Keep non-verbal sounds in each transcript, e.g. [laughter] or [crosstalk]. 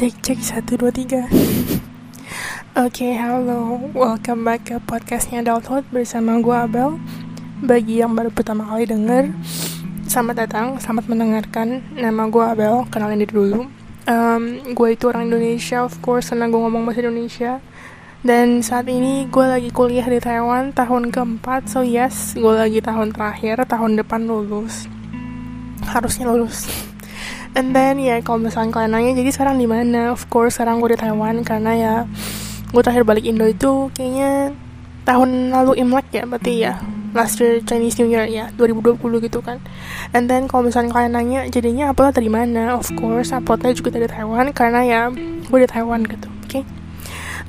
Cek cek satu dua tiga. Oke, halo, welcome back ke podcastnya Adulthood bersama gue Abel. Bagi yang baru pertama kali denger, selamat datang, selamat mendengarkan. Nama gue Abel, kenalin diri dulu. Um, gue itu orang Indonesia, of course, karena gue ngomong bahasa Indonesia. Dan saat ini gue lagi kuliah di Taiwan tahun keempat, so yes, gue lagi tahun terakhir, tahun depan lulus. Harusnya lulus. And then ya kalau misalnya kalian nanya jadi sekarang di mana? Of course sekarang gue di Taiwan karena ya gue terakhir balik Indo itu kayaknya tahun lalu Imlek ya berarti ya last year Chinese New Year ya 2020 gitu kan and then kalau misalnya kalian nanya jadinya upload dari mana of course uploadnya juga dari Taiwan karena ya gue di Taiwan gitu oke okay?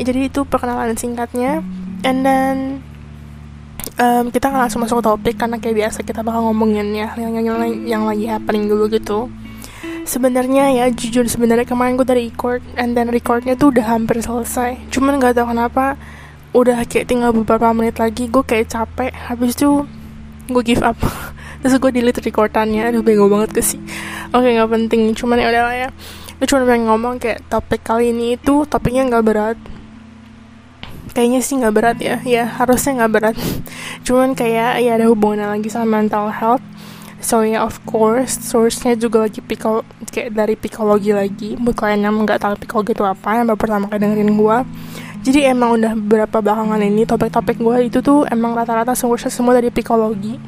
jadi itu perkenalan singkatnya and then um, kita langsung masuk ke topik karena kayak biasa kita bakal ngomongin ya yang, yang, yang, yang lagi happening dulu gitu sebenarnya ya jujur sebenarnya kemarin gue dari record and then recordnya tuh udah hampir selesai. Cuman nggak tahu kenapa udah kayak tinggal beberapa menit lagi gue kayak capek. Habis itu gue give up. [laughs] Terus gue delete recordannya. Aduh bego banget ke sih? Oke okay, nggak penting. Cuman ya udahlah ya. Gue cuma pengen ngomong kayak topik kali ini itu topiknya nggak berat. Kayaknya sih nggak berat ya. Ya harusnya nggak berat. [laughs] Cuman kayak ya ada hubungan lagi sama mental health so yeah, of course. Source-nya juga lagi pikol kayak dari psikologi lagi. Buat kalian yang nggak tahu psikologi itu apa yang baru pertama kali dengerin gue jadi emang udah beberapa belakangan ini topik-topik gue itu tuh emang rata-rata source semua dari psikologi.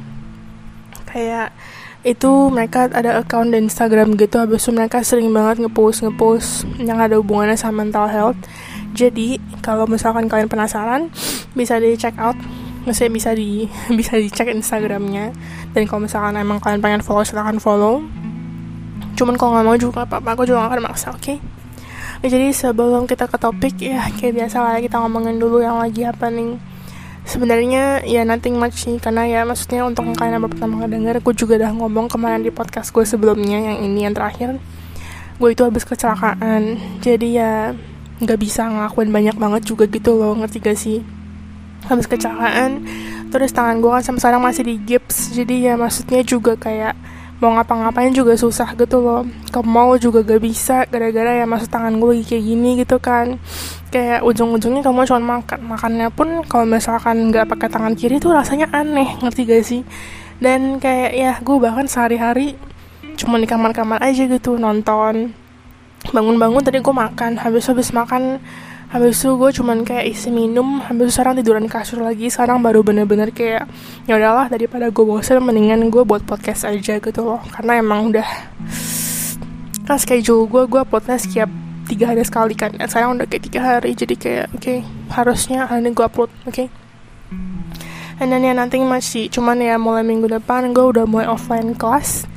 Kayak itu mereka ada account di Instagram gitu habis itu mereka sering banget ngepost ngepost yang ada hubungannya sama mental health. Jadi kalau misalkan kalian penasaran bisa di check out maksudnya bisa di [laughs] bisa dicek Instagramnya. Dan kalau misalkan emang kalian pengen follow silahkan follow. Cuman kalau nggak mau juga apa-apa aku juga gak akan maksa oke? Okay? jadi sebelum kita ke topik ya [laughs] kayak biasa lah kita ngomongin dulu yang lagi apa nih. Sebenarnya ya nothing much sih karena ya maksudnya untuk kalian yang pertama kali denger aku juga udah ngomong kemarin di podcast gue sebelumnya yang ini yang terakhir. Gue itu habis kecelakaan. Jadi ya nggak bisa ngelakuin banyak banget juga gitu loh ngerti gak sih habis kecelakaan terus tangan gue kan sampai sekarang masih di gips. Jadi ya maksudnya juga kayak mau ngapa-ngapain juga susah gitu loh. Ke mall juga gak bisa gara-gara ya masuk tangan gue kayak gini gitu kan. Kayak ujung-ujungnya kamu cuma makan makannya pun kalau misalkan nggak pakai tangan kiri tuh rasanya aneh ngerti gak sih? Dan kayak ya gue bahkan sehari-hari cuma di kamar-kamar aja gitu nonton. Bangun-bangun tadi gue makan habis habis makan habis itu gue cuman kayak isi minum habis itu sekarang tiduran kasur lagi. Sekarang baru bener-bener kayak ya udahlah daripada gue bosan mendingan gue buat podcast aja gitu loh. Karena emang udah kan schedule gue gue podcast setiap tiga hari sekali kan. Dan sekarang udah kayak tiga hari jadi kayak oke okay, harusnya hari ini gue upload oke. Okay? and then ya nanti masih cuman ya mulai minggu depan gue udah mulai offline kelas.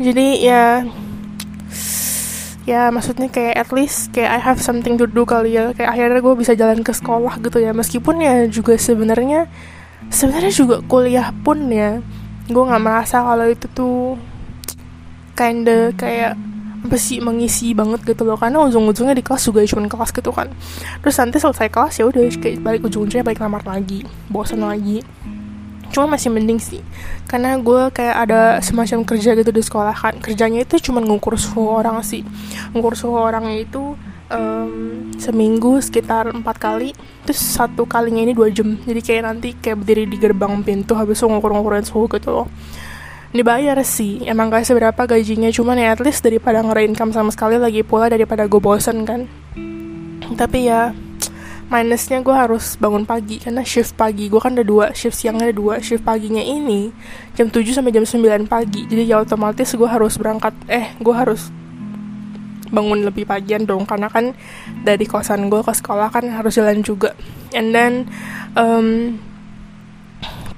Jadi ya ya maksudnya kayak at least kayak I have something to do kali ya. Kayak akhirnya gue bisa jalan ke sekolah gitu ya. Meskipun ya juga sebenarnya sebenarnya juga kuliah pun ya gue nggak merasa kalau itu tuh kinda kayak apa sih mengisi banget gitu loh. Karena ujung-ujungnya di kelas juga cuma kelas gitu kan. Terus nanti selesai kelas ya udah kayak balik ujung-ujungnya balik kamar lagi bosan lagi cuma masih mending sih. Karena gue kayak ada semacam kerja gitu di sekolah kan. Kerjanya itu cuma ngukur suhu orang sih. Ngukur suhu orang itu um, seminggu sekitar empat kali. Terus satu kalinya ini dua jam. Jadi kayak nanti kayak berdiri di gerbang pintu habis ngukur-ngukurin suhu gitu loh. Dibayar sih. Emang gak seberapa gajinya. Cuman ya at least daripada ngerain sama sekali lagi pula daripada gue bosen kan. Tapi ya minusnya gue harus bangun pagi karena shift pagi gue kan ada dua shift siangnya ada dua shift paginya ini jam 7 sampai jam 9 pagi. Jadi ya otomatis gue harus berangkat eh gue harus bangun lebih pagian dong karena kan dari kosan gue ke sekolah kan harus jalan juga. And then um,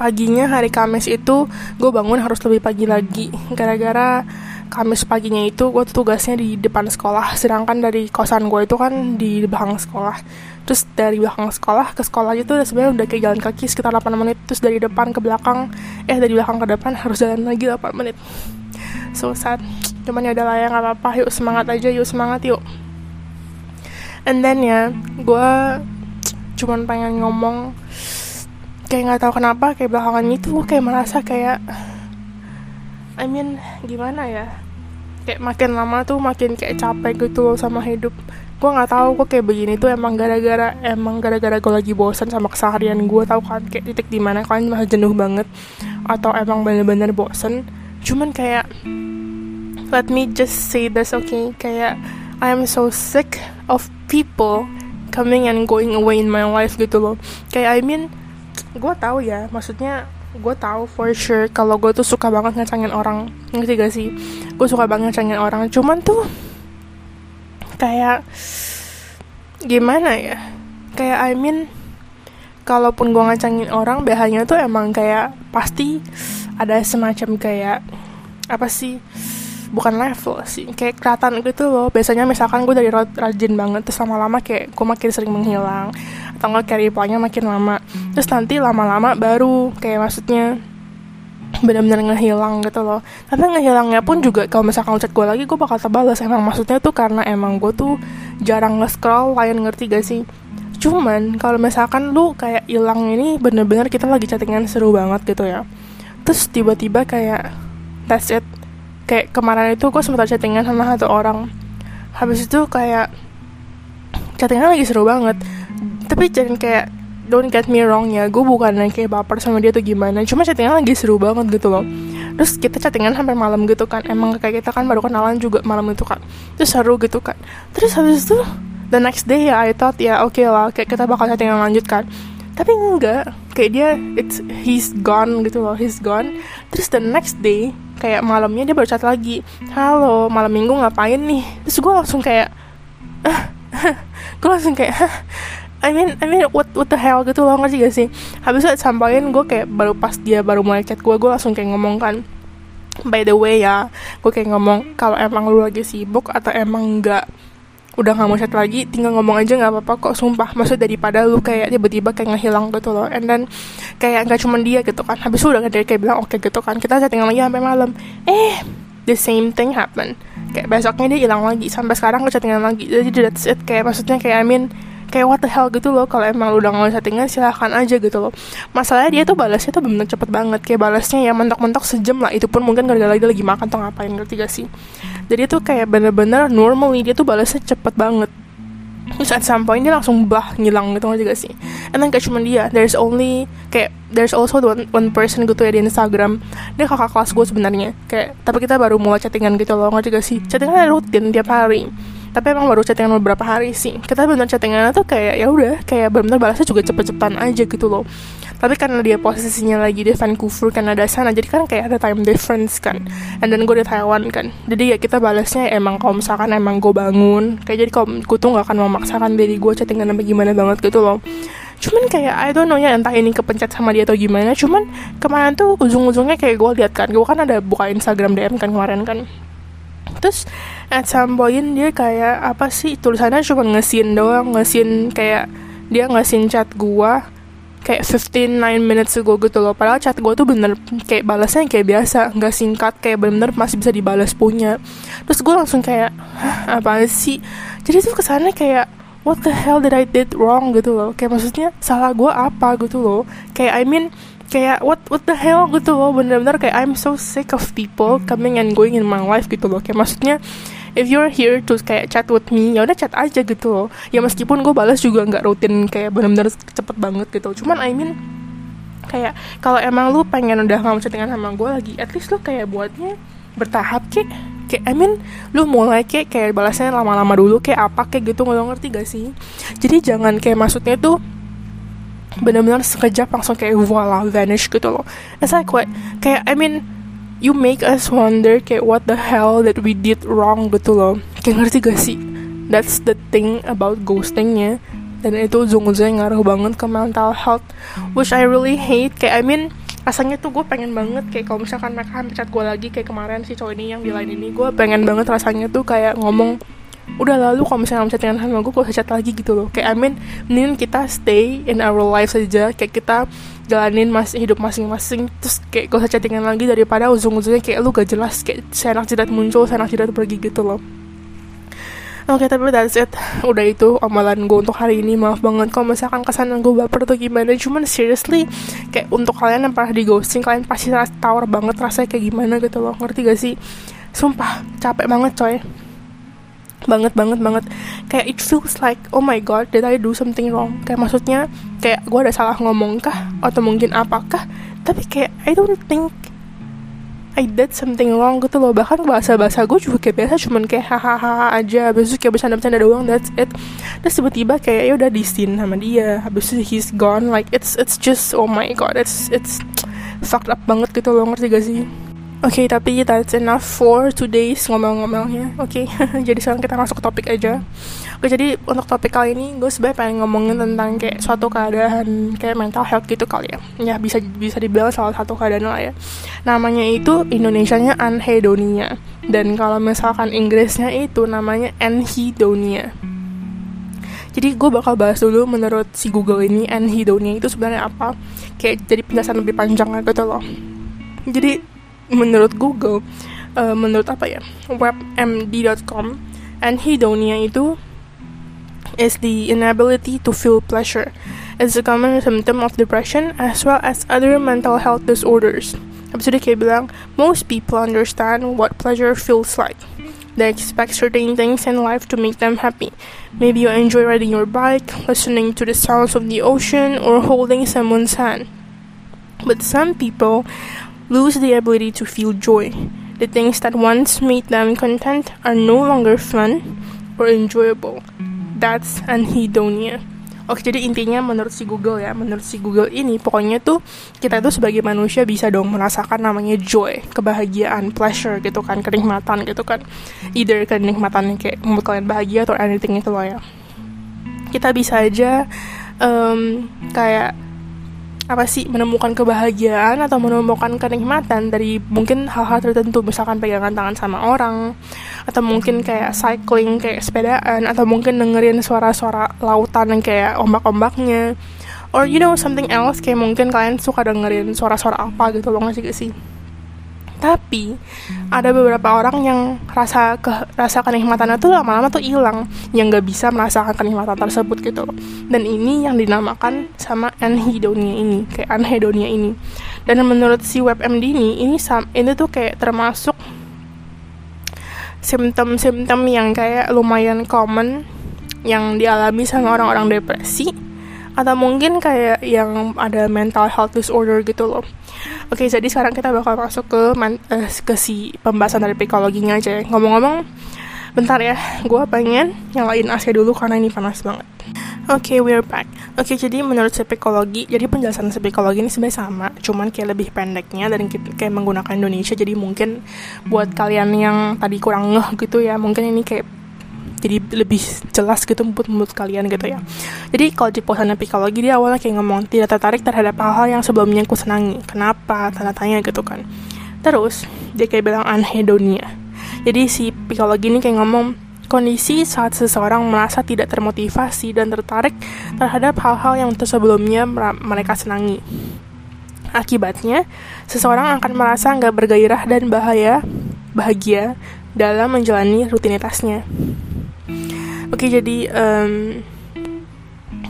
paginya hari Kamis itu gue bangun harus lebih pagi lagi. Gara-gara Kamis paginya itu gue tugasnya di depan sekolah. Sedangkan dari kosan gue itu kan di belakang sekolah. Terus dari belakang sekolah ke sekolah itu sebenarnya udah kayak jalan kaki sekitar 8 menit. Terus dari depan ke belakang eh dari belakang ke depan harus jalan lagi 8 menit. So sad. Cuman ya udah lah ya nggak apa-apa. Yuk semangat aja. Yuk semangat yuk. And then ya gue cuman pengen ngomong kayak nggak tahu kenapa kayak belakangan itu kayak merasa kayak I mean gimana ya kayak makin lama tuh makin kayak capek gitu loh sama hidup. Gue nggak tahu kok kayak begini tuh emang gara-gara emang gara-gara gue lagi bosan sama keseharian gue tahu kan? Kayak titik di mana kalian masih jenuh banget atau emang bener-bener bosan cuman kayak let me just say this okay? Kayak I am so sick of people coming and going away in my life gitu loh. Kayak I mean gue tahu ya maksudnya gue tahu for sure kalau gue tuh suka banget ngecengin orang. Ngerti gak sih? Gue suka banget ngecengin orang. Cuman tuh kayak gimana ya? Kayak I mean kalaupun gue ngecengin orang biasanya tuh emang kayak pasti ada semacam kayak apa sih? Bukan level sih. Kayak kelihatan gitu loh. Biasanya misalkan gue dari rajin banget terus lama-lama kayak gue makin sering menghilang atau nggak carry poinnya makin lama. Terus nanti lama-lama baru kayak maksudnya benar-benar ngehilang gitu loh. Tapi ngehilangnya pun juga kalau misalkan chat gue lagi gue bakal terbalas emang. Maksudnya tuh karena emang gue tuh jarang nge-scroll lain ngerti gak sih? Cuman kalau misalkan lu kayak hilang ini bener-bener kita lagi chattingan seru banget gitu ya. Terus tiba-tiba kayak that's it. Kayak kemarin itu gue sempat chattingan sama satu orang. Habis itu kayak chattingan lagi seru banget tapi jangan kayak don't get me wrong ya gue bukan yang kayak baper sama dia tuh gimana. Cuma chattingan lagi seru banget gitu loh. Terus kita chattingan sampai malam gitu kan. Emang kayak kita kan baru kenalan juga malam itu kan. Terus seru gitu kan. Terus habis itu the next day ya I thought ya oke okay lah kayak kita bakal chattingan lanjut kan. Tapi enggak. Kayak dia it's he's gone gitu loh he's gone. Terus the next day kayak malamnya dia baru chat lagi. Halo malam minggu ngapain nih? Terus gue langsung kayak ah, gue langsung kayak I mean I mean what what the hell gitu loh ngerti gak sih? Habis itu sampaikan gue kayak baru pas dia baru mulai chat gue gue langsung kayak ngomong kan by the way ya gue kayak ngomong kalau emang lu lagi sibuk atau emang enggak udah nggak mau chat lagi tinggal ngomong aja nggak apa-apa kok sumpah. Maksud daripada lu kayak tiba-tiba kayak ngehilang gitu loh and then kayak nggak cuma dia gitu kan. Habis udah dari kayak bilang oke okay, gitu kan. Kita chatting lagi sampai malam. Eh the same thing happen. Kayak besoknya dia hilang lagi sampai sekarang gue chattingan lagi. Jadi that's it. Kayak maksudnya kayak I mean kayak what the hell gitu loh kalau emang lu udah nggak chattingan silahkan aja gitu loh. Masalahnya dia tuh balasnya tuh bener cepet banget kayak balasnya ya mentok-mentok sejam lah itu pun mungkin gara-gara dia lagi makan atau ngapain ngerti gak sih? Jadi tuh kayak bener-bener normally dia tuh balasnya cepet banget. Terus at some point dia langsung bah ngilang gitu aja gak sih? And kayak cuma dia there's only kayak there's also one, one person gitu ya di Instagram. Dia kakak kelas gue sebenarnya kayak tapi kita baru mulai chattingan gitu loh ngerti gak sih? Chattingan rutin tiap hari tapi emang baru chattingan beberapa hari sih. Kita bener chattingan tuh kayak ya udah kayak bener-bener balasnya juga cepet-cepetan aja gitu loh. Tapi karena dia posisinya lagi di Vancouver Kanada sana jadi kan kayak ada time difference kan. And then gue di Taiwan kan. Jadi ya kita balasnya emang kalau misalkan emang gue bangun kayak jadi kalau gue tuh gak akan memaksakan diri gue chattingan sampai gimana banget gitu loh. Cuman kayak I don't know ya entah ini kepencet sama dia atau gimana cuman kemarin tuh ujung-ujungnya kayak gue lihat kan gue kan ada buka Instagram DM kan kemarin kan terus at some point dia kayak apa sih tulisannya cuma ngesin doang ngesin kayak dia ngesin chat gua kayak 15 9 minutes ago gitu loh. Padahal chat gua tuh bener kayak balasnya kayak biasa nggak singkat kayak bener-bener masih bisa dibalas punya. Terus gua langsung kayak Hah, apa sih? Jadi tuh kesannya kayak what the hell did I did wrong? gitu loh. Kayak maksudnya salah gua apa gitu loh. Kayak I mean kayak what what the hell gitu loh. Bener-bener kayak I'm so sick of people coming and going in my life gitu loh. Kayak maksudnya if you're here to kayak chat with me ya udah chat aja gitu loh. Ya meskipun gue balas juga nggak rutin kayak bener-bener cepet banget gitu cuman I mean kayak kalau emang lu pengen udah nggak mau chattingan sama gue lagi at least lu kayak buatnya bertahap kayak kayak I mean lu mulai kayak kayak balasnya lama-lama dulu kayak apa kayak gitu. Nggak ngerti gak sih? Jadi jangan kayak maksudnya tuh benar-benar sekejap langsung kayak voila vanish gitu loh. It's like what kayak I mean you make us wonder kayak what the hell that we did wrong gitu loh. Kayak ngerti gak sih? That's the thing about ghostingnya. Dan itu ujung-ujungnya ngaruh banget ke mental health which I really hate. Kayak I mean rasanya tuh gue pengen banget kayak kalau misalkan mereka hampir gue lagi kayak kemarin si cowok ini yang di line ini gue pengen banget rasanya tuh kayak ngomong udah lalu kalau misalnya kamu chattingan sama gue gue chat lagi gitu loh. Kayak I mean mending kita stay in our life saja kayak kita jalanin masih hidup masing-masing. Terus kayak gak usah chattingan lagi daripada ujung-ujungnya kayak lu gak jelas kayak seenak jidat muncul seenak jidat pergi gitu loh. Oke okay, tapi that's it. Udah itu omelan gue untuk hari ini. Maaf banget kalau misalkan kesan gue baper tuh gimana. Cuman seriously Kayak untuk kalian yang pernah di ghosting Kalian pasti tahu banget rasanya kayak gimana gitu loh. Ngerti gak sih? Sumpah capek banget coy banget banget banget. Kayak it feels like oh my god did I do something wrong? Kayak maksudnya kayak gue ada salah ngomong kah? Atau mungkin apakah tapi kayak I don't think I did something wrong gitu loh. Bahkan bahasa bahasa gue juga kayak biasa cuman kayak hahaha aja. Habis itu kayak bercanda bercanda doang that's it. Terus tiba-tiba kayak ya udah di scene sama dia. Habis itu he's gone. Like it's it's just oh my god it's it's fucked up banget gitu loh. Ngerti gak sih Oke, okay, tapi that's enough for today's ngomel-ngomelnya. Oke, okay. [laughs] jadi sekarang kita masuk ke topik aja. Oke, okay, jadi untuk topik kali ini gue sebenarnya pengen ngomongin tentang kayak suatu keadaan kayak mental health gitu kali ya. Ya bisa bisa dibilang salah satu keadaan lah ya. Namanya itu Indonesianya anhedonia dan kalau misalkan Inggrisnya itu namanya anhedonia. Jadi gue bakal bahas dulu menurut si Google ini anhedonia itu sebenarnya apa. Kayak jadi penjelasan lebih panjang gitu loh. Jadi menurut Google uh, menurut apa ya webmd.com anhedonia itu is the inability to feel pleasure. It's a common symptom of depression as well as other mental health disorders. Habis itu dia bilang, most people understand what pleasure feels like. They expect certain things in life to make them happy. Maybe you enjoy riding your bike, listening to the sounds of the ocean, or holding someone's hand. But some people lose the ability to feel joy. The things that once made them content are no longer fun or enjoyable. That's anhedonia. Oke, jadi intinya menurut si Google ya, menurut si Google ini pokoknya tuh kita tuh sebagai manusia bisa dong merasakan namanya joy, kebahagiaan, pleasure gitu kan, kenikmatan gitu kan. Either kenikmatan kayak membuat kalian bahagia atau anything itu loh ya. Kita bisa aja um, kayak apa sih menemukan kebahagiaan atau menemukan kenikmatan dari mungkin hal-hal tertentu misalkan pegangan tangan sama orang atau mungkin kayak cycling kayak sepedaan atau mungkin dengerin suara-suara lautan yang kayak ombak-ombaknya. Or you know something else kayak mungkin kalian suka dengerin suara-suara apa gitu loh nggak sih tapi ada beberapa orang yang rasa ke rasa kenikmatannya tuh lama-lama tuh hilang yang nggak bisa merasakan kenikmatan tersebut gitu. Dan ini yang dinamakan sama anhedonia ini kayak anhedonia ini. Dan menurut si WebMD ini ini ini tuh kayak termasuk simptom-simptom yang kayak lumayan common yang dialami sama orang-orang depresi atau mungkin kayak yang ada mental health disorder gitu loh. Oke, jadi sekarang kita bakal masuk ke man, uh, ke si pembahasan dari psikologinya aja. Ya. Ngomong-ngomong, bentar ya, gue pengen nyalain AC dulu karena ini panas banget. Oke, okay, we're back. Oke, okay, jadi menurut psikologi, jadi penjelasan psikologi ini sebenarnya sama, cuman kayak lebih pendeknya dan kayak menggunakan Indonesia. Jadi mungkin buat kalian yang tadi kurang ngeh gitu ya, mungkin ini kayak jadi lebih jelas gitu buat menurut kalian gitu ya. Jadi kalau di posan psikologi dia awalnya kayak ngomong tidak tertarik terhadap hal-hal yang sebelumnya aku senangi. Kenapa? Tanda tanya gitu kan. Terus dia kayak bilang anhedonia jadi si psikologi ini kayak ngomong kondisi saat seseorang merasa tidak termotivasi dan tertarik terhadap hal-hal yang sebelumnya mereka senangi. Akibatnya, seseorang akan merasa nggak bergairah dan bahaya, bahagia dalam menjalani rutinitasnya oke jadi um,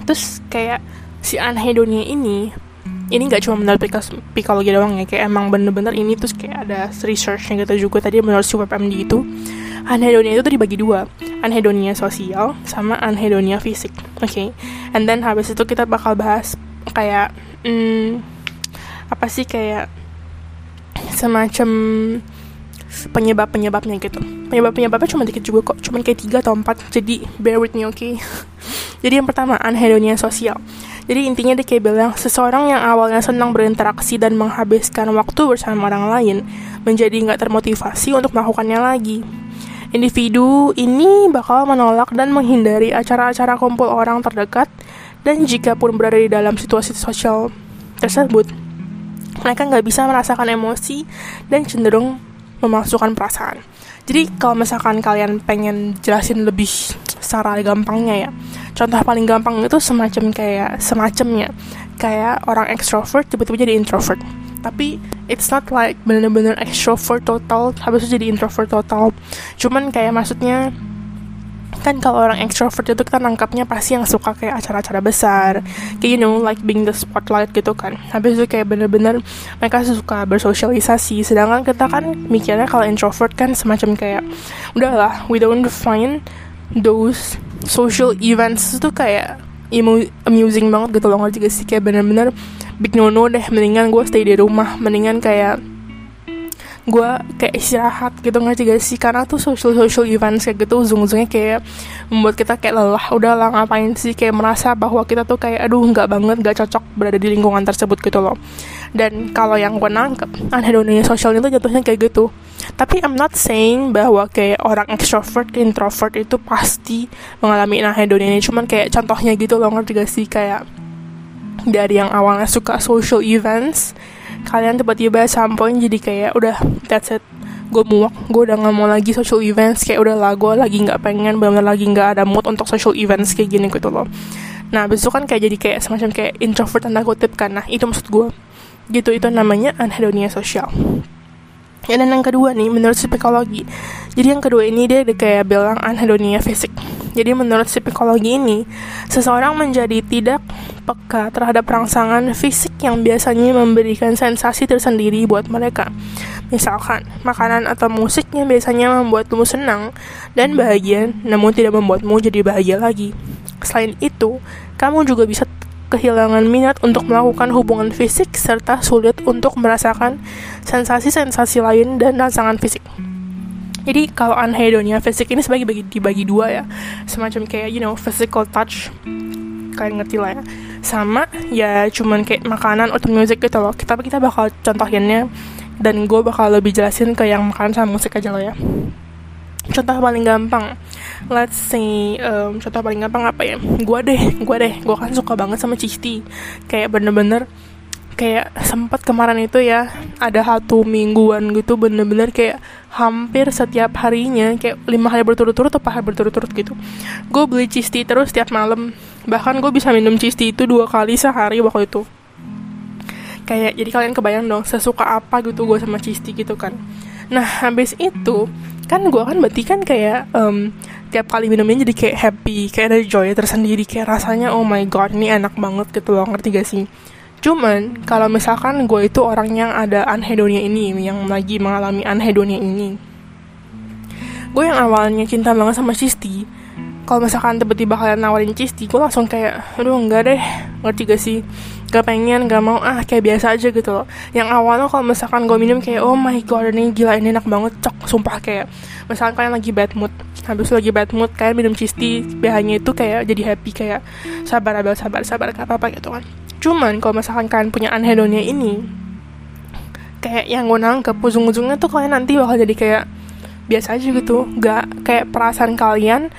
terus kayak si anhedonia ini ini nggak cuma menurut psikologi doang ya kayak emang bener-bener ini terus kayak ada researchnya gitu juga tadi menurut si WebMD itu anhedonia itu tuh dibagi dua anhedonia sosial sama anhedonia fisik oke okay? and then habis itu kita bakal bahas kayak hmm, apa sih kayak semacam penyebab-penyebabnya gitu penyebab-penyebabnya cuma dikit juga kok cuma kayak tiga atau empat jadi bear with me oke okay? [laughs] jadi yang pertama anhedonia sosial jadi intinya dia kayak bilang seseorang yang awalnya senang berinteraksi dan menghabiskan waktu bersama orang lain menjadi nggak termotivasi untuk melakukannya lagi individu ini bakal menolak dan menghindari acara-acara kumpul orang terdekat dan jika pun berada di dalam situasi sosial tersebut mereka nggak bisa merasakan emosi dan cenderung memasukkan perasaan. Jadi kalau misalkan kalian pengen jelasin lebih secara gampangnya ya, contoh paling gampang itu semacam kayak semacamnya kayak orang extrovert tiba-tiba jadi introvert. Tapi it's not like bener-bener extrovert total habis itu jadi introvert total. Cuman kayak maksudnya kan kalau orang extrovert itu kita nangkapnya pasti yang suka kayak acara-acara besar. Kayak you know like being the spotlight gitu kan. Habis itu kayak bener-bener mereka suka bersosialisasi. Sedangkan kita kan mikirnya kalau introvert kan semacam kayak udahlah we don't find those social events. Itu kayak amusing banget gitu loh. Ngerti gak sih? Kayak bener-bener big no no deh. Mendingan gue stay di rumah. Mendingan kayak gue kayak istirahat gitu ngerti gak sih? Karena tuh social social events kayak gitu ujung-ujungnya kayak membuat kita kayak lelah. Udah lah ngapain sih? Kayak merasa bahwa kita tuh kayak aduh nggak banget nggak cocok berada di lingkungan tersebut gitu loh. Dan kalau yang gue nangkep anhedonia sosial itu jatuhnya kayak gitu. Tapi I'm not saying bahwa kayak orang extrovert introvert itu pasti mengalami anhedonia ini. Cuman kayak contohnya gitu loh ngerti sih? Kayak dari yang awalnya suka social events kalian tiba-tiba sampoin jadi kayak udah that's it. Gue muak. Gue udah nggak mau lagi social events. Kayak udah lah gue lagi nggak pengen benar lagi nggak ada mood untuk social events kayak gini gitu loh. Nah besok kan kayak jadi kayak semacam kayak introvert tanda kutip kan. Nah itu maksud gue gitu itu namanya anhedonia sosial ya dan yang kedua nih menurut psikologi jadi yang kedua ini dia kayak bilang anhedonia fisik jadi menurut psikologi ini seseorang menjadi tidak peka terhadap rangsangan fisik yang biasanya memberikan sensasi tersendiri buat mereka. Misalkan, makanan atau musik yang biasanya membuatmu senang dan bahagia, namun tidak membuatmu jadi bahagia lagi. Selain itu, kamu juga bisa kehilangan minat untuk melakukan hubungan fisik serta sulit untuk merasakan sensasi-sensasi lain dan rangsangan fisik. Jadi kalau anhedonia fisik ini sebagai bagi dibagi dua ya, semacam kayak you know physical touch, kalian ngerti lah ya. Sama ya cuman kayak makanan atau musik gitu loh. Kita kita bakal contohinnya dan gue bakal lebih jelasin ke yang makanan sama musik aja loh ya contoh paling gampang let's say um, contoh paling gampang apa ya? Gue deh gue deh. Gue kan suka banget sama cisti. Kayak bener-bener kayak sempat kemarin itu ya ada satu mingguan gitu bener-bener kayak hampir setiap harinya kayak lima hari berturut-turut atau hari berturut-turut gitu. Gue beli tea terus setiap malam. Bahkan gue bisa minum tea itu dua kali sehari waktu itu. Kayak jadi kalian kebayang dong sesuka apa gitu gue sama tea gitu kan. Nah habis itu kan gue kan berarti kan kayak um, tiap kali minumnya jadi kayak happy kayak ada joy tersendiri kayak rasanya oh my god ini enak banget gitu loh ngerti gak sih Cuman kalau misalkan gue itu orang yang ada anhedonia ini, yang lagi mengalami anhedonia ini, gue yang awalnya cinta banget sama Cisti, kalau misalkan tiba-tiba kalian nawarin Cisti, gue langsung kayak, aduh enggak deh, ngerti gak sih? Gak pengen, gak mau, ah kayak biasa aja gitu loh. Yang awalnya kalau misalkan gue minum kayak, oh my god ini gila ini enak banget, cok, sumpah kayak, misalkan kalian lagi bad mood, habis lagi bad mood, kalian minum Cisti, pH-nya itu kayak jadi happy, kayak sabar abel, sabar, sabar, gak apa-apa gitu kan cuman kalau misalkan kalian punya anhedonia ini kayak yang gue nangkep ujung-ujungnya tuh kalian nanti bakal jadi kayak biasa aja gitu gak kayak perasaan kalian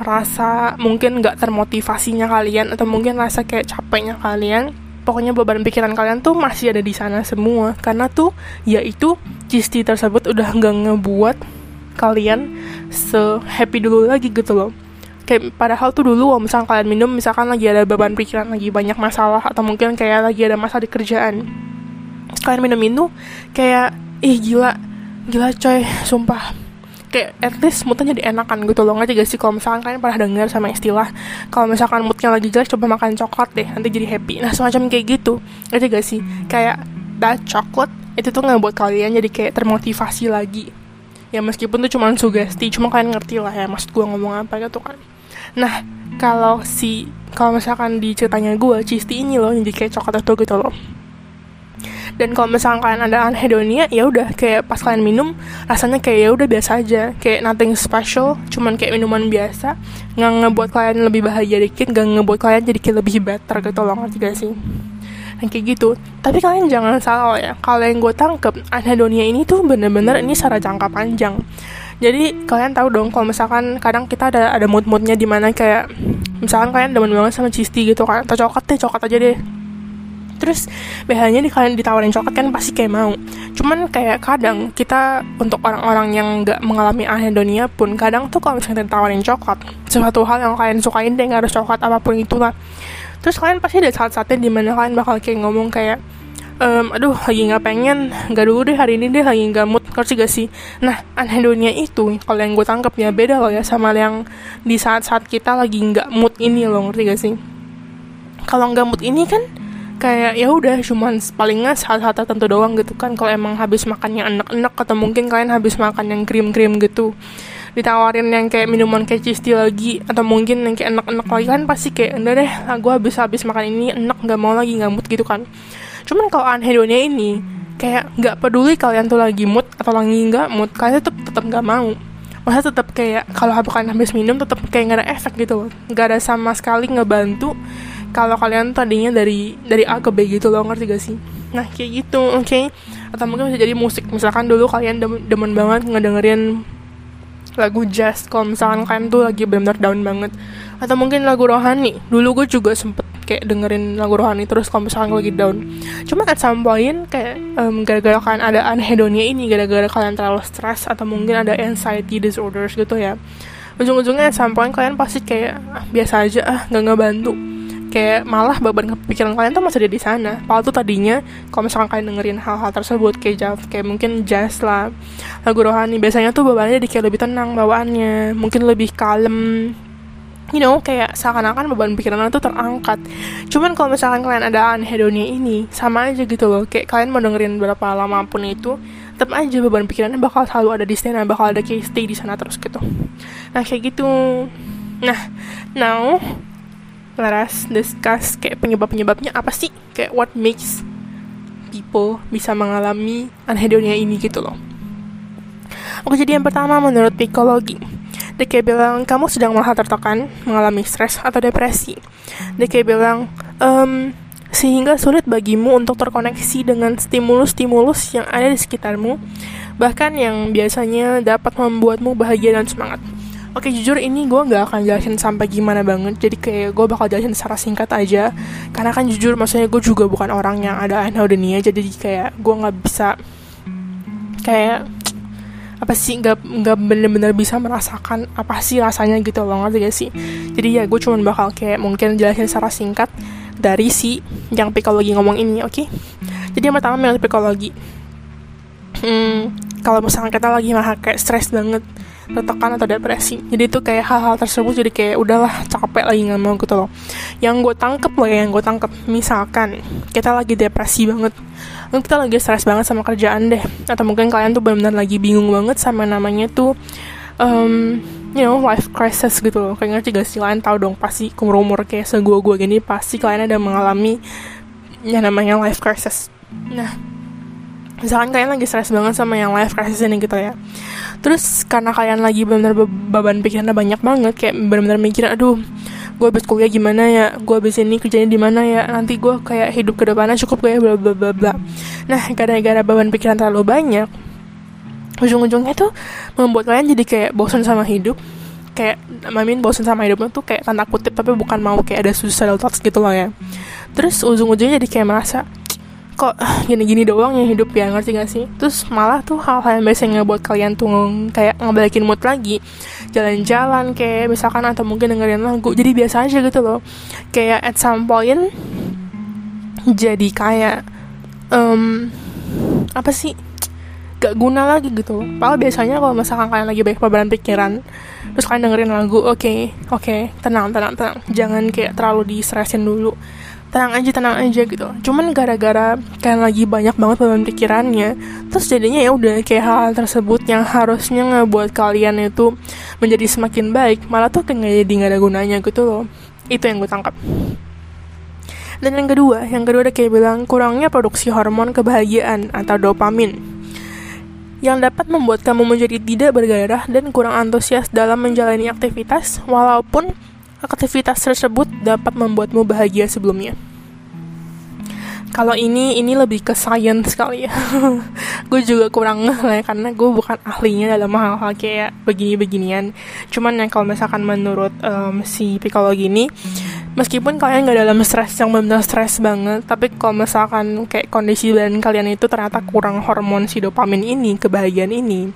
rasa mungkin gak termotivasinya kalian atau mungkin rasa kayak capeknya kalian pokoknya beban pikiran kalian tuh masih ada di sana semua. Karena tuh yaitu cisti tersebut udah gak ngebuat kalian se happy dulu lagi gitu loh. Kayak padahal tuh dulu kalau misalkan kalian minum misalkan lagi ada beban pikiran lagi banyak masalah atau mungkin kayak lagi ada masalah di kerjaan. Kalian minum itu kayak ih gila. Gila coy. Sumpah kayak at least moodnya jadi enakan gitu loh. Ngerti gak sih? Kalau misalkan kalian pernah dengar sama istilah kalau misalkan moodnya lagi jelek coba makan coklat deh nanti jadi happy. Nah semacam kayak gitu. Ngerti gak sih? Kayak that chocolate itu tuh nggak buat kalian jadi kayak termotivasi lagi. Ya meskipun tuh cuma sugesti cuma kalian ngerti lah ya maksud gue ngomong apa gitu kan. Nah kalau si kalau misalkan di ceritanya gue cisti ini loh jadi kayak coklat itu gitu loh dan kalau misalkan kalian ada anhedonia ya udah kayak pas kalian minum rasanya kayak ya udah biasa aja. Kayak nothing special cuman kayak minuman biasa. Nggak ngebuat kalian lebih bahagia dikit nggak ngebuat kalian jadi kayak lebih better gitu loh ngerti gak sih? Yang kayak gitu. Tapi kalian jangan salah ya kalau yang gue tangkep anhedonia ini tuh bener-bener ini secara jangka panjang. Jadi kalian tahu dong kalau misalkan kadang kita ada ada mood moodnya di mana kayak misalkan kalian demen banget sama cisti gitu kan atau coklat deh coklat aja deh terus di kalian ditawarin coklat kan pasti kayak mau. Cuman kayak kadang kita untuk orang-orang yang nggak mengalami anedonia pun kadang tuh kalau misalnya ditawarin coklat sesuatu hal yang kalian sukain deh harus coklat apa pun itulah. Terus kalian pasti ada saat-saatnya di mana kalian bakal kayak ngomong kayak um, aduh lagi nggak pengen nggak dulu deh hari ini deh lagi nggak mood. Ngerti gak sih? Nah anhedonia itu kalau yang gue tangkap ya beda loh ya sama yang di saat-saat kita lagi nggak mood ini loh ngerti gak sih? Kalau nggak mood ini kan kayak ya udah cuman paling nggak saat-saat tertentu doang gitu kan. Kalau emang habis makan yang enak-enak atau mungkin kalian habis makan yang krim-krim gitu ditawarin yang kayak minuman kayak cheese tea lagi atau mungkin yang kayak enak-enak lagi kan pasti kayak udah deh gue habis habis makan ini enak nggak mau lagi nggak mood gitu kan. Cuman kalau anhedonia ini kayak nggak peduli kalian tuh lagi mood atau lagi nggak mood kalian tetap tetap nggak mau. Masa tetap kayak kalau kalian habis minum tetap kayak nggak ada efek gitu nggak ada sama sekali ngebantu kalau kalian tadinya dari dari A ke B gitu loh ngerti gak sih? Nah kayak gitu oke. Okay? atau mungkin bisa jadi musik. Misalkan dulu kalian demen, demen banget ngedengerin lagu jazz. Kalau misalkan kalian tuh lagi benar-benar down banget. Atau mungkin lagu rohani. Dulu gue juga sempet kayak dengerin lagu rohani terus kalau misalkan lagi down. Cuma at some point kayak um, gara-gara kalian ada anhedonia ini gara-gara kalian terlalu stres atau mungkin ada anxiety disorders gitu ya. Ujung-ujungnya at some point kalian pasti kayak ah, biasa aja ah nggak ngebantu kayak malah beban pikiran kalian tuh masih ada di sana. Padahal tuh tadinya kalau misalkan kalian dengerin hal-hal tersebut kayak jazz, kayak mungkin jazz lah, lagu rohani biasanya tuh bebannya jadi kayak lebih tenang bawaannya, mungkin lebih kalem, you know kayak seakan-akan beban pikiran itu terangkat. Cuman kalau misalkan kalian ada anhedonia ini sama aja gitu loh. Kayak kalian mau dengerin berapa lama pun itu tetap aja beban pikirannya bakal selalu ada di sana bakal ada kayak stay di sana terus gitu. Nah kayak gitu. Nah now let us discuss kayak penyebab-penyebabnya apa sih kayak what makes people bisa mengalami anhedonia ini gitu loh Oke jadi yang pertama menurut psikologi DK bilang kamu sedang merasa tertekan, mengalami stres atau depresi. DK bilang um, sehingga sulit bagimu untuk terkoneksi dengan stimulus-stimulus yang ada di sekitarmu, bahkan yang biasanya dapat membuatmu bahagia dan semangat. Oke jujur ini gue gak akan jelasin sampai gimana banget. Jadi kayak gue bakal jelasin secara singkat aja. Karena kan jujur maksudnya gue juga bukan orang yang ada anhedonia. Jadi kayak gue gak bisa Kayak apa sih nggak nggak bener-bener bisa merasakan apa sih rasanya gitu. Loh ngerti gak sih? Jadi ya gue cuma bakal kayak mungkin jelasin secara singkat dari si yang psikologi ngomong ini oke? Okay? jadi yang pertama menurut psikologi. Hmm, kalau misalnya kita lagi mah kayak stres banget tertekan atau depresi. Jadi itu kayak hal-hal tersebut jadi kayak udahlah capek lagi nggak mau gitu loh. Yang gue tangkep loh ya yang gue tangkep misalkan kita lagi depresi banget kita lagi stres banget sama kerjaan deh atau mungkin kalian tuh benar-benar lagi bingung banget sama namanya tuh um, you know life crisis gitu loh. Kayak ngerti gak sih? Kalian tahu dong pasti umur-umur kayak segua-gua gini pasti kalian ada mengalami yang namanya life crisis. Nah misalkan kalian lagi stres banget sama yang life crisis ini gitu ya. Terus karena kalian lagi benar-benar beban pikirannya banyak banget kayak benar-benar mikir aduh gue habis kuliah gimana ya? Gue habis ini kerjanya di mana ya? Nanti gue kayak hidup ke depannya cukup gak ya? Bla bla bla bla. Nah gara-gara beban pikiran terlalu banyak ujung-ujungnya tuh membuat kalian jadi kayak bosan sama hidup. Kayak mamin bosan sama hidupnya tuh kayak tanda kutip tapi bukan mau kayak ada suicidal thoughts gitu loh ya. Terus ujung-ujungnya jadi kayak merasa kok gini-gini doang ya hidup ya ngerti gak sih? Terus malah tuh hal-hal yang biasanya buat kalian tuh kayak ngebalikin mood lagi. Jalan-jalan kayak misalkan atau mungkin dengerin lagu. Jadi biasa aja gitu loh. Kayak at some point jadi kayak um, apa sih? Gak guna lagi gitu. Padahal biasanya kalau misalkan kalian lagi banyak beban pikiran Terus kalian dengerin lagu, oke, okay, oke, okay, tenang, tenang, tenang. Jangan kayak terlalu di-stressin dulu tenang aja tenang aja gitu. Cuman gara-gara kalian lagi banyak banget beban pikirannya terus jadinya ya udah kayak hal, hal tersebut yang harusnya ngebuat kalian itu menjadi semakin baik malah tuh kayak jadi nggak ada gunanya gitu loh. Itu yang gue tangkap. Dan yang kedua yang kedua ada kayak bilang kurangnya produksi hormon kebahagiaan atau dopamin. Yang dapat membuat kamu menjadi tidak bergairah dan kurang antusias dalam menjalani aktivitas walaupun aktivitas tersebut dapat membuatmu bahagia sebelumnya. Kalau ini ini lebih ke science sekali ya. [laughs] gue juga kurang lah ya, karena gue bukan ahlinya dalam hal-hal kayak begini-beginian. Cuman yang kalau misalkan menurut um, si psikologi ini, meskipun kalian gak dalam stres yang benar-benar stres banget, tapi kalau misalkan kayak kondisi badan kalian itu ternyata kurang hormon si dopamin ini, kebahagiaan ini,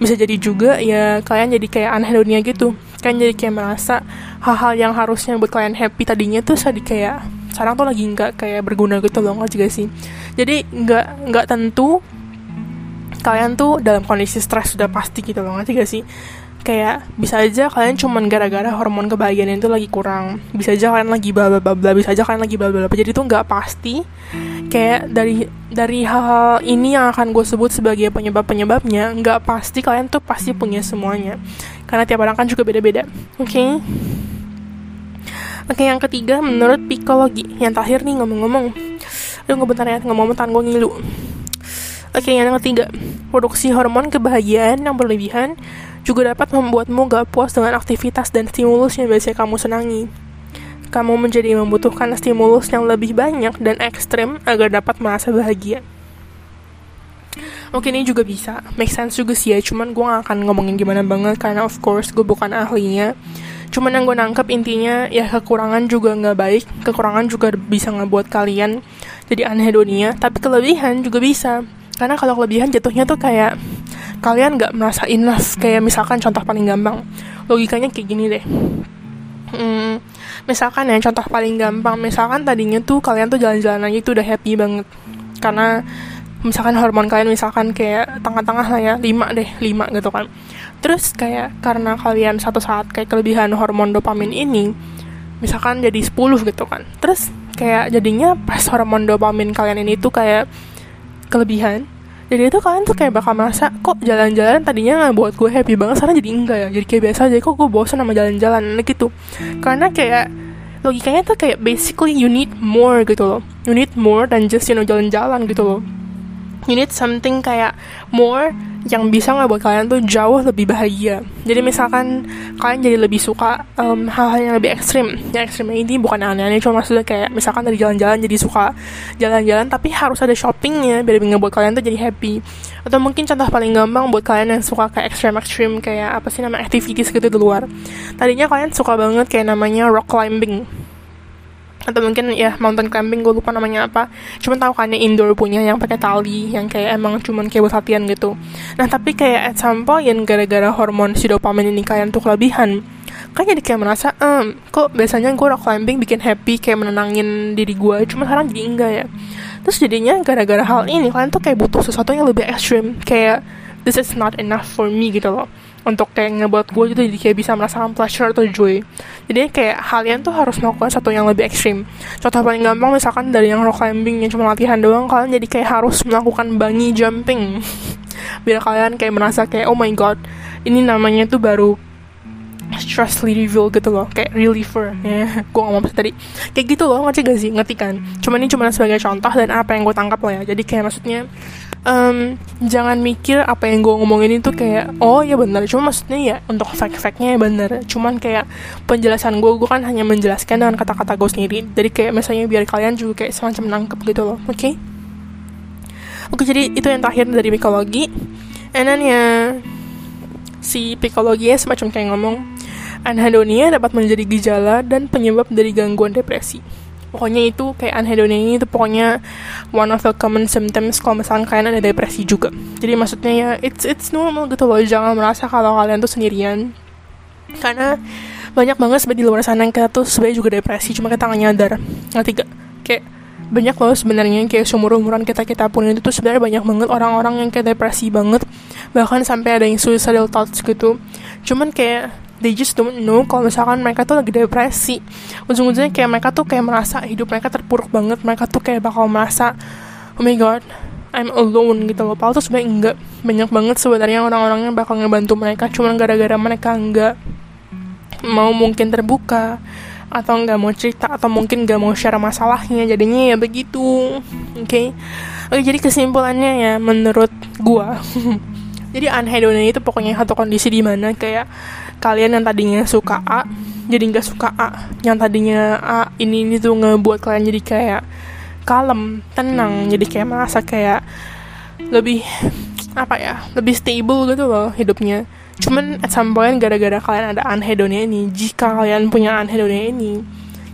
bisa jadi juga ya kalian jadi kayak dunia gitu. Kalian jadi kayak merasa hal-hal yang harusnya buat kalian happy tadinya tuh jadi kayak sekarang tuh lagi nggak kayak berguna gitu loh nggak juga sih jadi nggak nggak tentu kalian tuh dalam kondisi stres sudah pasti gitu loh ngerti gak sih kayak bisa aja kalian cuman gara-gara hormon kebahagiaan itu lagi kurang bisa aja kalian lagi bla bla bla bisa aja kalian lagi bla bla jadi itu nggak pasti kayak dari dari hal-hal ini yang akan gue sebut sebagai penyebab penyebabnya nggak pasti kalian tuh pasti punya semuanya karena tiap orang kan juga beda-beda oke okay? Oke, yang ketiga menurut psikologi. Yang terakhir nih ngomong-ngomong. Aduh, nggak bentar ya, ngomong-ngomong tangan gue ngilu. Oke, yang ketiga, produksi hormon kebahagiaan yang berlebihan juga dapat membuatmu gak puas dengan aktivitas dan stimulus yang biasanya kamu senangi. Kamu menjadi membutuhkan stimulus yang lebih banyak dan ekstrim agar dapat merasa bahagia. Mungkin ini juga bisa, make sense juga sih ya, cuman gue gak akan ngomongin gimana banget karena of course gue bukan ahlinya. Cuman yang gue nangkep intinya ya kekurangan juga nggak baik, kekurangan juga bisa ngebuat kalian jadi anhedonia, tapi kelebihan juga bisa karena kalau kelebihan jatuhnya tuh kayak kalian nggak merasa enough kayak misalkan contoh paling gampang. Logikanya kayak gini deh. Hmm, misalkan ya contoh paling gampang. Misalkan tadinya tuh kalian tuh jalan-jalan aja tuh udah happy banget. Karena misalkan hormon kalian misalkan kayak tengah-tengah lah ya lima deh lima gitu kan. Terus kayak karena kalian satu saat kayak kelebihan hormon dopamin ini misalkan jadi 10 gitu kan. Terus kayak jadinya pas hormon dopamin kalian ini tuh kayak kelebihan jadi itu kalian tuh kayak bakal merasa kok jalan-jalan tadinya nggak buat gue happy banget sekarang jadi enggak ya? Jadi kayak biasa aja kok gue bosan sama jalan-jalan? Gitu. Karena kayak logikanya tuh kayak basically you need more gitu loh. You need more than just you know jalan-jalan gitu loh. You need something kayak more yang bisa nggak buat kalian tuh jauh lebih bahagia. Jadi misalkan kalian jadi lebih suka hal hal-hal yang lebih ekstrim. Yang ekstrim ini bukan aneh-aneh, cuma maksudnya kayak misalkan dari jalan-jalan jadi suka jalan-jalan, tapi harus ada shoppingnya biar ngebuat kalian tuh jadi happy. Atau mungkin contoh paling gampang buat kalian yang suka kayak ekstrim-ekstrim kayak apa sih nama activities gitu di luar. Tadinya kalian suka banget kayak namanya rock climbing atau mungkin ya mountain climbing gue lupa namanya apa. Cuman tahu kan indoor punya yang pakai tali yang kayak emang cuman kayak buat latihan gitu. Nah tapi kayak at some point gara-gara hormon si dopamin ini kalian tuh kelebihan kan jadi kayak merasa ehm, kok biasanya gue rock climbing bikin happy kayak menenangin diri gue cuma sekarang jadi enggak ya? Terus jadinya gara-gara hal ini kalian tuh kayak butuh sesuatu yang lebih ekstrim kayak this is not enough for me gitu loh untuk kayak ngebuat gue gitu jadi kayak bisa merasakan pleasure atau joy. Jadi kayak kalian tuh harus melakukan satu yang lebih ekstrim. Contoh paling gampang misalkan dari yang rock climbing yang cuma latihan doang kalian jadi kayak harus melakukan bungee jumping. [laughs] Biar kalian kayak merasa kayak oh my god ini namanya tuh baru stress reliever gitu loh kayak reliever. [laughs] Ya gue ngomong tadi. Kayak gitu loh ngerti gak sih? Ngerti kan? Cuma ini cuma sebagai contoh dan apa yang gue tangkap lah ya. Jadi kayak maksudnya um, jangan mikir apa yang gue ngomongin itu kayak oh ya benar cuma maksudnya ya untuk fact-factnya ya benar cuman kayak penjelasan gue gue kan hanya menjelaskan dengan kata-kata gue sendiri. Jadi kayak misalnya biar kalian juga kayak semacam nangkep gitu loh oke? Okay? oke jadi itu yang terakhir dari psikologi. And then ya si psikologinya semacam kayak ngomong anhedonia dapat menjadi gejala dan penyebab dari gangguan depresi pokoknya itu kayak anhedonia ini itu pokoknya one of the common symptoms kalau misalnya kalian ada depresi juga. Jadi maksudnya ya it's it's normal gitu loh. Jangan merasa kalau kalian tuh sendirian. Karena banyak banget sebenarnya di luar sana yang kita tuh sebenarnya juga depresi cuma kita nggak nyadar. Ngerti gak kayak banyak loh sebenarnya kayak seumur umuran kita kita pun itu tuh sebenarnya banyak banget orang-orang yang kayak depresi banget. Bahkan sampai ada yang suicidal thoughts gitu. Cuman kayak they just don't know kalau misalkan mereka tuh lagi depresi. Ujung-ujungnya kayak mereka tuh kayak merasa hidup mereka terpuruk banget mereka tuh kayak bakal merasa oh my god I'm alone gitu loh. Padahal tuh sebenarnya enggak. Banyak banget sebenarnya orang-orang yang bakal ngebantu mereka cuman gara-gara mereka enggak mau mungkin terbuka atau nggak mau cerita atau mungkin nggak mau share masalahnya. Jadinya ya begitu oke? Okay? oke jadi kesimpulannya ya menurut gua [laughs] jadi anhedonia itu pokoknya satu kondisi di mana kayak kalian yang tadinya suka A jadi nggak suka A. Yang tadinya A ini ini tuh ngebuat kalian jadi kayak kalem tenang jadi kayak merasa kayak lebih apa ya lebih stable gitu loh hidupnya. Cuman at some point gara-gara kalian ada anhedonia ini jika kalian punya anhedonia ini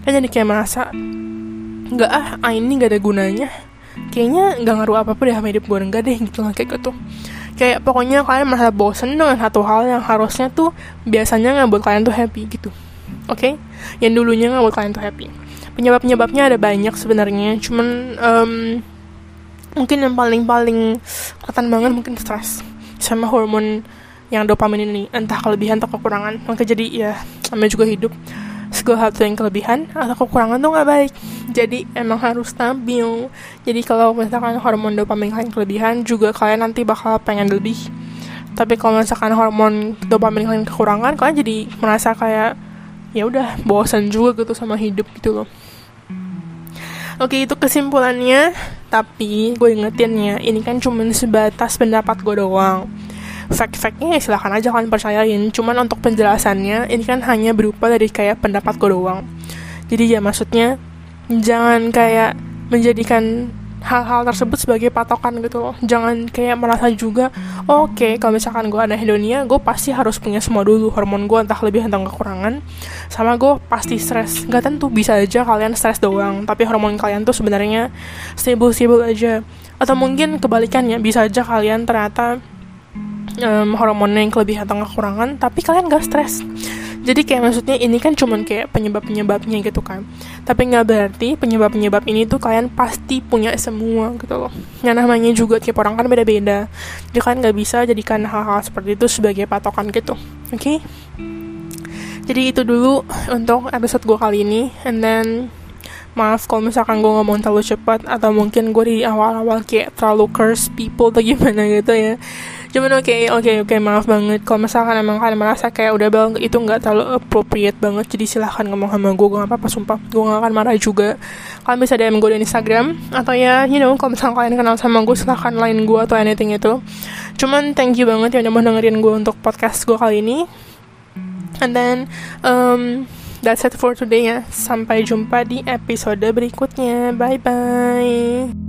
kan jadi kayak merasa nggak ah, ah ini nggak ada gunanya. Kayaknya nggak ngaruh apa apa deh sama hidup gue enggak deh gitu lah kayak gitu kayak pokoknya kalian merasa bosen dengan satu hal yang harusnya tuh biasanya nggak buat kalian tuh happy gitu. Oke? Okay? yang dulunya nggak buat kalian tuh happy. Penyebab penyebabnya ada banyak sebenarnya cuman um, mungkin yang paling paling kelihatan banget mungkin stres sama hormon yang dopamin ini. Entah kelebihan atau kekurangan. Maka jadi ya namanya juga hidup. Segala hal yang kelebihan atau kekurangan tuh nggak baik jadi emang harus stabil. Jadi kalau misalkan hormon dopamin kalian kelebihan juga kalian nanti bakal pengen lebih. Tapi kalau misalkan hormon dopamin kalian kekurangan kalian jadi merasa kayak ya udah bosan juga gitu sama hidup gitu loh. Oke itu kesimpulannya. Tapi gue ingetin ya Ini kan cuma sebatas pendapat gue doang. Fact-factnya ya silahkan aja kalian percayain. Cuman untuk penjelasannya ini kan hanya berupa dari kayak pendapat gue doang. Jadi ya maksudnya jangan kayak menjadikan hal-hal tersebut sebagai patokan gitu loh. Jangan kayak merasa juga oke okay, kalau misalkan gue ada hedonia gue pasti harus punya semua dulu hormon gue entah lebih entah kekurangan. Sama gue pasti stres. Gak tentu bisa aja kalian stres doang tapi hormon kalian tuh sebenarnya stable-stable aja. Atau mungkin kebalikannya bisa aja kalian ternyata um, hormonnya yang kelebihan atau kekurangan tapi kalian gak stres jadi kayak maksudnya ini kan cuman kayak penyebab-penyebabnya gitu kan. Tapi nggak berarti penyebab-penyebab ini tuh kalian pasti punya semua gitu loh. Yang namanya juga tiap orang kan beda-beda. Jadi kalian nggak bisa jadikan hal-hal seperti itu sebagai patokan gitu. Oke? Okay? jadi itu dulu untuk episode gue kali ini. And then maaf kalau misalkan gue ngomong terlalu cepat atau mungkin gue di awal-awal kayak terlalu curse people atau gimana gitu ya cuman oke okay, oke okay, oke okay, maaf banget. Kalau misalkan emang kalian merasa kayak udah bang itu nggak terlalu appropriate banget jadi silahkan ngomong sama gue gue gak apa-apa sumpah. Gue gak akan marah juga. Kalian bisa DM gue di Instagram atau ya you know kalau misalkan kalian kenal sama gue silahkan lain gue atau anything itu. Cuman thank you banget ya udah mau dengerin gue untuk podcast gue kali ini. And then um, that's it for today ya. Sampai jumpa di episode berikutnya. Bye bye